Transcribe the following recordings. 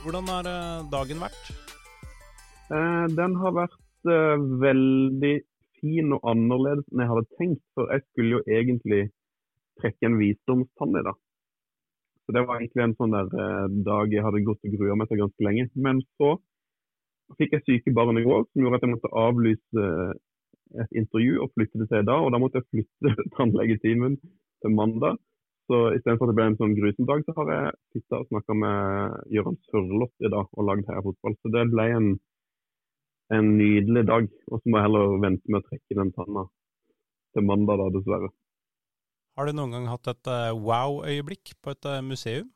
Hvordan har eh, dagen vært? Eh, den har vært eh, veldig fin og annerledes enn jeg hadde tenkt. For jeg skulle jo egentlig trekke en visdomstann i dag. Så det var egentlig en sånn der dag jeg hadde gått og grua meg til ganske lenge. Men så fikk jeg syke barn i går, som gjorde at jeg måtte avlyse et intervju og flytte det til i dag. Og da måtte jeg flytte tannlegetimen til mandag. Så istedenfor at det ble en sånn grusom dag, så har jeg sittet og snakka med Gøran Sørloth i dag og lagd heiafotball. Så det ble en, en nydelig dag. Og så må jeg heller vente med å trekke den tanna til mandag, da, dessverre. Har du noen gang hatt et uh, wow-øyeblikk på et uh, museum?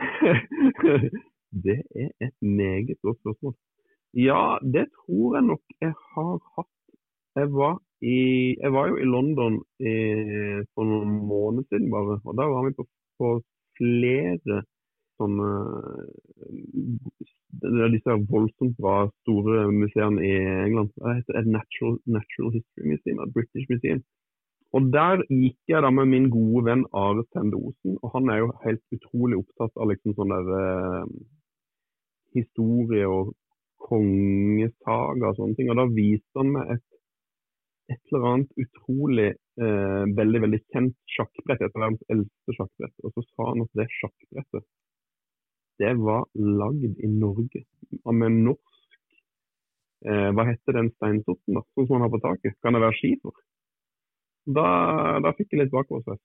det er et meget godt spørsmål. Ja, det tror jeg nok jeg har hatt. Jeg var, i, jeg var jo i London i, for noen måneder siden bare, og da var vi på, på flere sånne disse voldsomt bra store museene i England. Det heter Natural, Natural History Museum, et British Museum. Og Der gikk jeg da med min gode venn Are Sende Osen, og han er jo helt utrolig opptatt av liksom sånn der eh, historie og kongesaga og sånne ting. Og Da viste han meg et, et eller annet utrolig eh, veldig veldig kjent sjakkbrett, et av verdens eldste sjakkbrett. Og så sa han at det sjakkbrettet det var lagd i Norge med norsk eh, Hva heter den steinsorten, da? Sånn som man har på taket? Kan det være skifer? Da, da fikk jeg litt bakoversveis.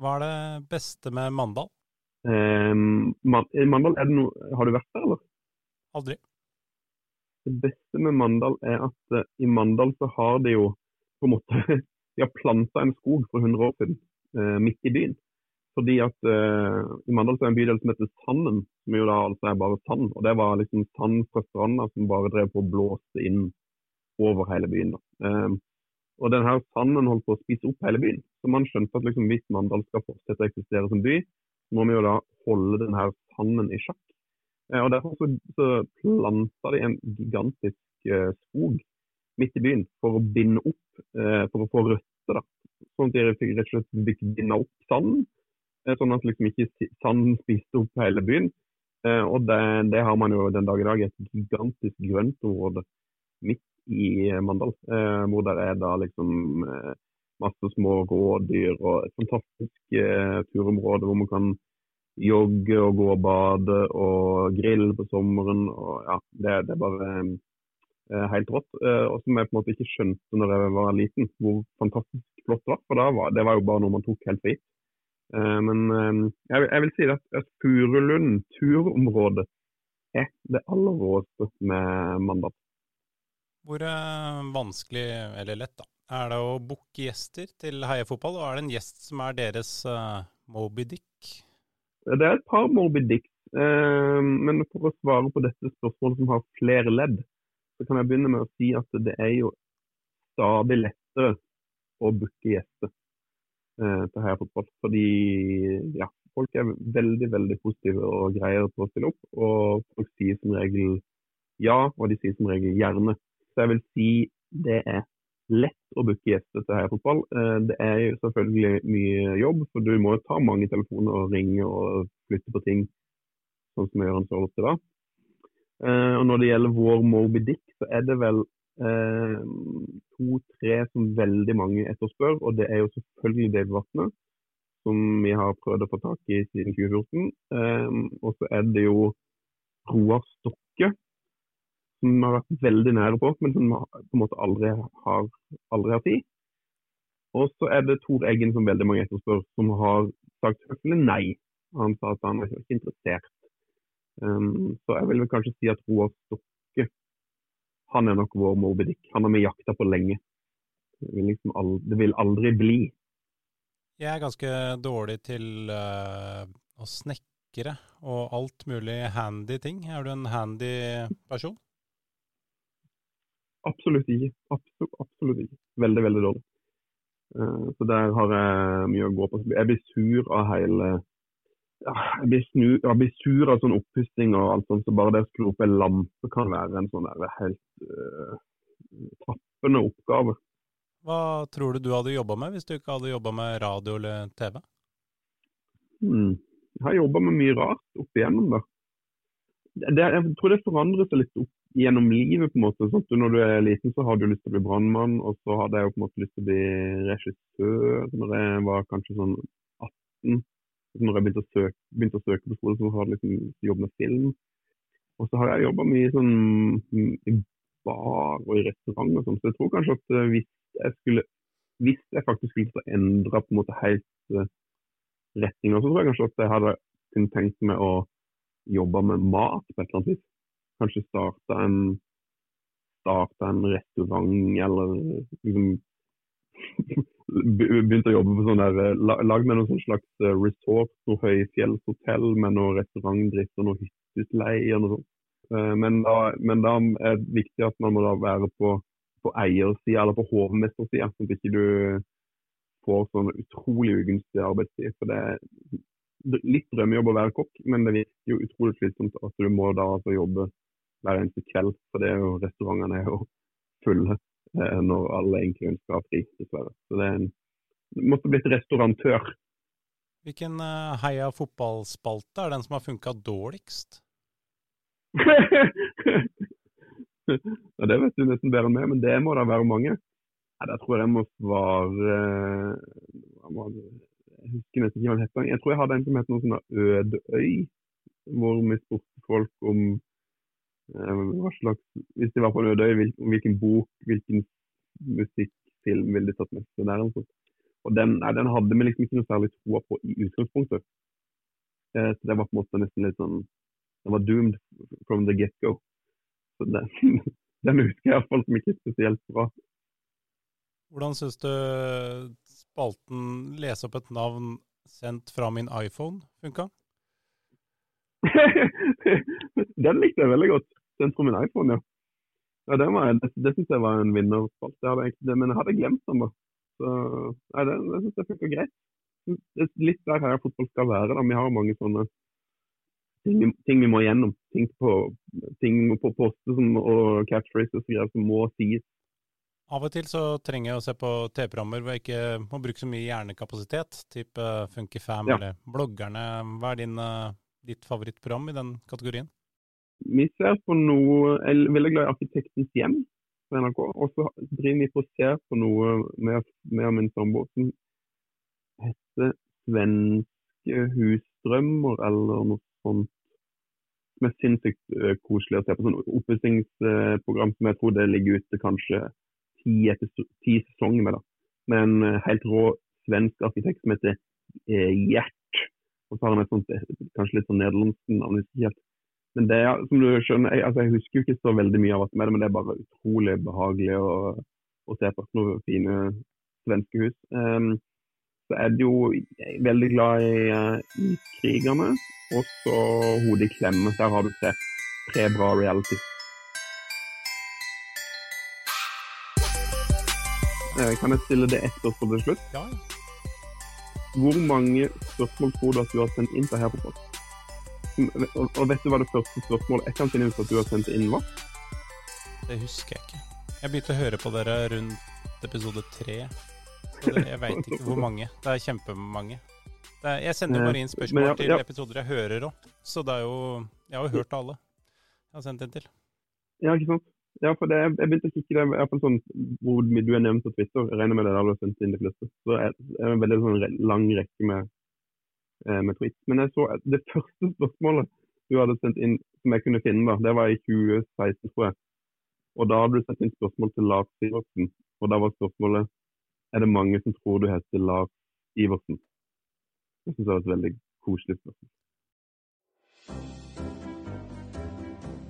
Hva er det beste med Mandal? Eh, Mandal, er det noe, Har du vært der, eller? Aldri. Det beste med Mandal er at uh, i Mandal så har de jo på en måte De har planta en skog for 100 år siden eh, midt i byen. Fordi at eh, I Mandal er en bydel som heter Sanden, som jo da altså er bare sand. og Det var liksom sand fra stranda som bare drev på å blåse inn over hele byen. da. Og denne sanden holdt på å spise opp hele byen. Så man skjønte at liksom, hvis Mandal skal fortsette å eksistere som by, så må vi jo da holde denne sanden i sjakk. Eh, og Derfor så, så planta de en gigantisk eh, skog midt i byen for å binde opp, eh, for å få røtter. da. Sånn at de rett og slett binde opp sanden, eh, sånn at liksom ikke sanden spiste opp hele byen. Eh, og det, det, har man jo den dag i dag, et gigantisk grøntområde midt i Mandal. Hvor det er da liksom masse små rådyr og et fantastisk eh, turområde hvor man kan jogge og gå og bade og grille på sommeren. og ja, Det, det er bare helt rått. Eh, og som jeg på en måte ikke skjønte når jeg var liten, hvor fantastisk flott det var. For var, det var jo bare noe man tok helt for gitt. Eh, men jeg, jeg, vil si at, Furulund turområde er det aller råeste med Mandal. Hvor vanskelig, eller lett, da, er det å booke gjester til heiefotball? Og er det en gjest som er deres uh, Moby Dick? Det er et par Moby Dicks. Uh, men for å svare på dette spørsmålet som har flere ledd, så kan jeg begynne med å si at det er jo stadig lettere å booke gjester til heiafotball. Fordi ja, folk er veldig veldig positive og greier på å stille opp. Og folk sier som regel ja, og de sier som regel gjerne. Så jeg vil si det er lett å booke gjester til heiafotball. Eh, det er jo selvfølgelig mye jobb, for du må jo ta mange telefoner og ringe og flytte på ting, sånn som vi gjør en så ofte da. Eh, og når det gjelder vår Moby Dick, så er det vel eh, to-tre som veldig mange etterspør, og det er jo selvfølgelig Dave Vatne, som vi har prøvd å få tak i siden 2014. og så er det jo Roar Stokke, som har vært veldig nære på, men som på en måte aldri har, aldri har tid. Og så er det Tor Eggen som veldig mange etterspør, som har sagt høflig nei. Han sa at han er ikke interessert. Um, så jeg vil vel kanskje si at Roar Stokke han er nok vår Moby Dick. Han har vi jakta på lenge. Det vil, liksom aldri, det vil, aldri, bli. Jeg er ganske dårlig til uh, å snekre og alt mulig handy ting. Er du en handy person? Absolutt ikke. Absolutt, absolutt ikke. Veldig, veldig dårlig. Uh, så der har jeg mye å gå på. Jeg blir sur av hele jeg, blir snu, jeg blir sur av sånn oppussing og alt sånt, så bare det å skru opp en lampe kan være en sånn der helt uh, tappende oppgave. Hva tror du du hadde jobba med hvis du ikke hadde jobba med radio eller TV? Hmm. Jeg har jobba med mye rart opp igjennom, da. det, jeg tror det forandrer seg litt opp gjennom livet. på en måte. Sånn når du er liten, så har du lyst til å bli brannmann, og så hadde jeg jo på en måte lyst til å bli regissør når jeg var kanskje sånn 18. Når jeg begynte å søke, begynte å søke på skole, så har jeg liksom jobb med film. Og så har jeg jobba mye sånn i bar og i restaurant og sånn, så jeg tror kanskje at eh, hvis jeg skulle hvis jeg faktisk skulle endre på en måte helt uh, retning, så tror jeg kanskje at jeg hadde kunnet tenkt meg å jobbe med mat på et eller annet vis kanskje starte en, starte en restaurant eller liksom Begynte å jobbe på sånn der eh, Lagd med noen slags eh, resort, noe høyfjellshotell med noe restaurantdrift og noe hytteutleie og noe sånt. Eh, men da, men da, er det viktig at man må da være på, på eiersida eller på hovmestersida, sånn at ikke du får sånn utrolig ugunstig arbeidstid. For det er litt drømmejobb å være kokk, men det virker jo utrolig slitsomt at du må da altså jobbe hver eneste kveld. For det er jo, restaurantene er jo fulle eh, når alle egentlig ønsker å ha fri, dessverre. Så det, en, det måtte blitt restaurantør. Hvilken uh, heia fotballspalte er den som har funka dårligst? ja, det vet du nesten bedre enn meg, men det må da være mange. Ja, der tror jeg jeg må svare Jeg husker nesten ikke hva den het. Jeg tror jeg hadde en som het noe sånn Ødøy, hvor vi spurte folk om Eh, hva slags, hvis de var på en øde hvilken bok, hvilken musikkfilm ville de tatt med seg der? Og den, nei, den, hadde vi liksom ikke noe særlig troa på i utgangspunktet. Eh, så det var på en måte nesten litt sånn Den var doomed from the get-go. Så den, Den husker jeg iallfall som ikke spesielt bra. Hvordan syns du spalten 'Lese opp et navn sendt fra min iPhone' funka? Den likte jeg veldig godt. Den fra min iPhone, ja. ja det var, det, det syns jeg var en vinnerspalt. Men jeg hadde glemt den, da. Så nei, det, det syns jeg funka greit. Det er litt der her fotball skal være. da. Vi har mange sånne ting, ting vi må gjennom. Ting på, ting på poster som, og catchphrases og greier som må sies. Av og til så trenger jeg å se på TV-programmer hvor jeg ikke må bruke så mye hjernekapasitet. Type Funkifam ja. eller bloggerne. Hva er din uh, ditt favorittprogram i den kategorien? Vi ser på noe Jeg er veldig glad i Arkitektens hjem på NRK. Og så driver vi på å se på noe med, med min samboer som heter Svenske husdrømmer, eller noe sånt. Som er sinnssykt uh, koselig å se på. Sånn oppussingsprogram som jeg tror det ligger ute kanskje ti, ti sesonger med. da. Med en uh, helt rå svensk arkitekt som heter Gjert og så har han et sånt kanskje litt sånn nederlandsk navn. Men det er, som du skjønner, jeg, altså jeg husker jo ikke så veldig mye av hva som er det, men det er bare utrolig behagelig å, å se på noen fine svenske hus. Um, så er det jo veldig glad i, uh, i krigerne, og så Hodet i klemme. Der har du sett tre bra reality. Uh, kan jeg stille det ett spørsmål til slutt? Ja. Hvor mange spørsmål tror du at du har sendt inn til her på post? Og vet du hva det første spørsmålet jeg kan finne ut at du har sendt inn var? Det husker jeg ikke. Jeg begynte å høre på dere rundt episode tre. Jeg veit ikke hvor mange. Det er kjempemange. Det er, jeg sender jo bare inn spørsmål ja, til episoder jeg hører òg. Så det er jo Jeg har jo hørt alle jeg har sendt inn til. Ja, ikke sant. Ja, for det, jeg begynte å kikke det, i hvert fall sånn, hvor du er nevnt på Twitter. Jeg regner med det der du har sendt inn de fleste. Så det er en veldig sånn, lang rekke med, eh, med tweets. Men jeg så det første spørsmålet du hadde sendt inn som jeg kunne finne, da, det var i 2016, tror jeg. Og da hadde du sendt inn spørsmål til Lars Iversen. Og da var spørsmålet er det mange som tror du heter Lars Iversen. Jeg syns det var et veldig koselig spørsmål.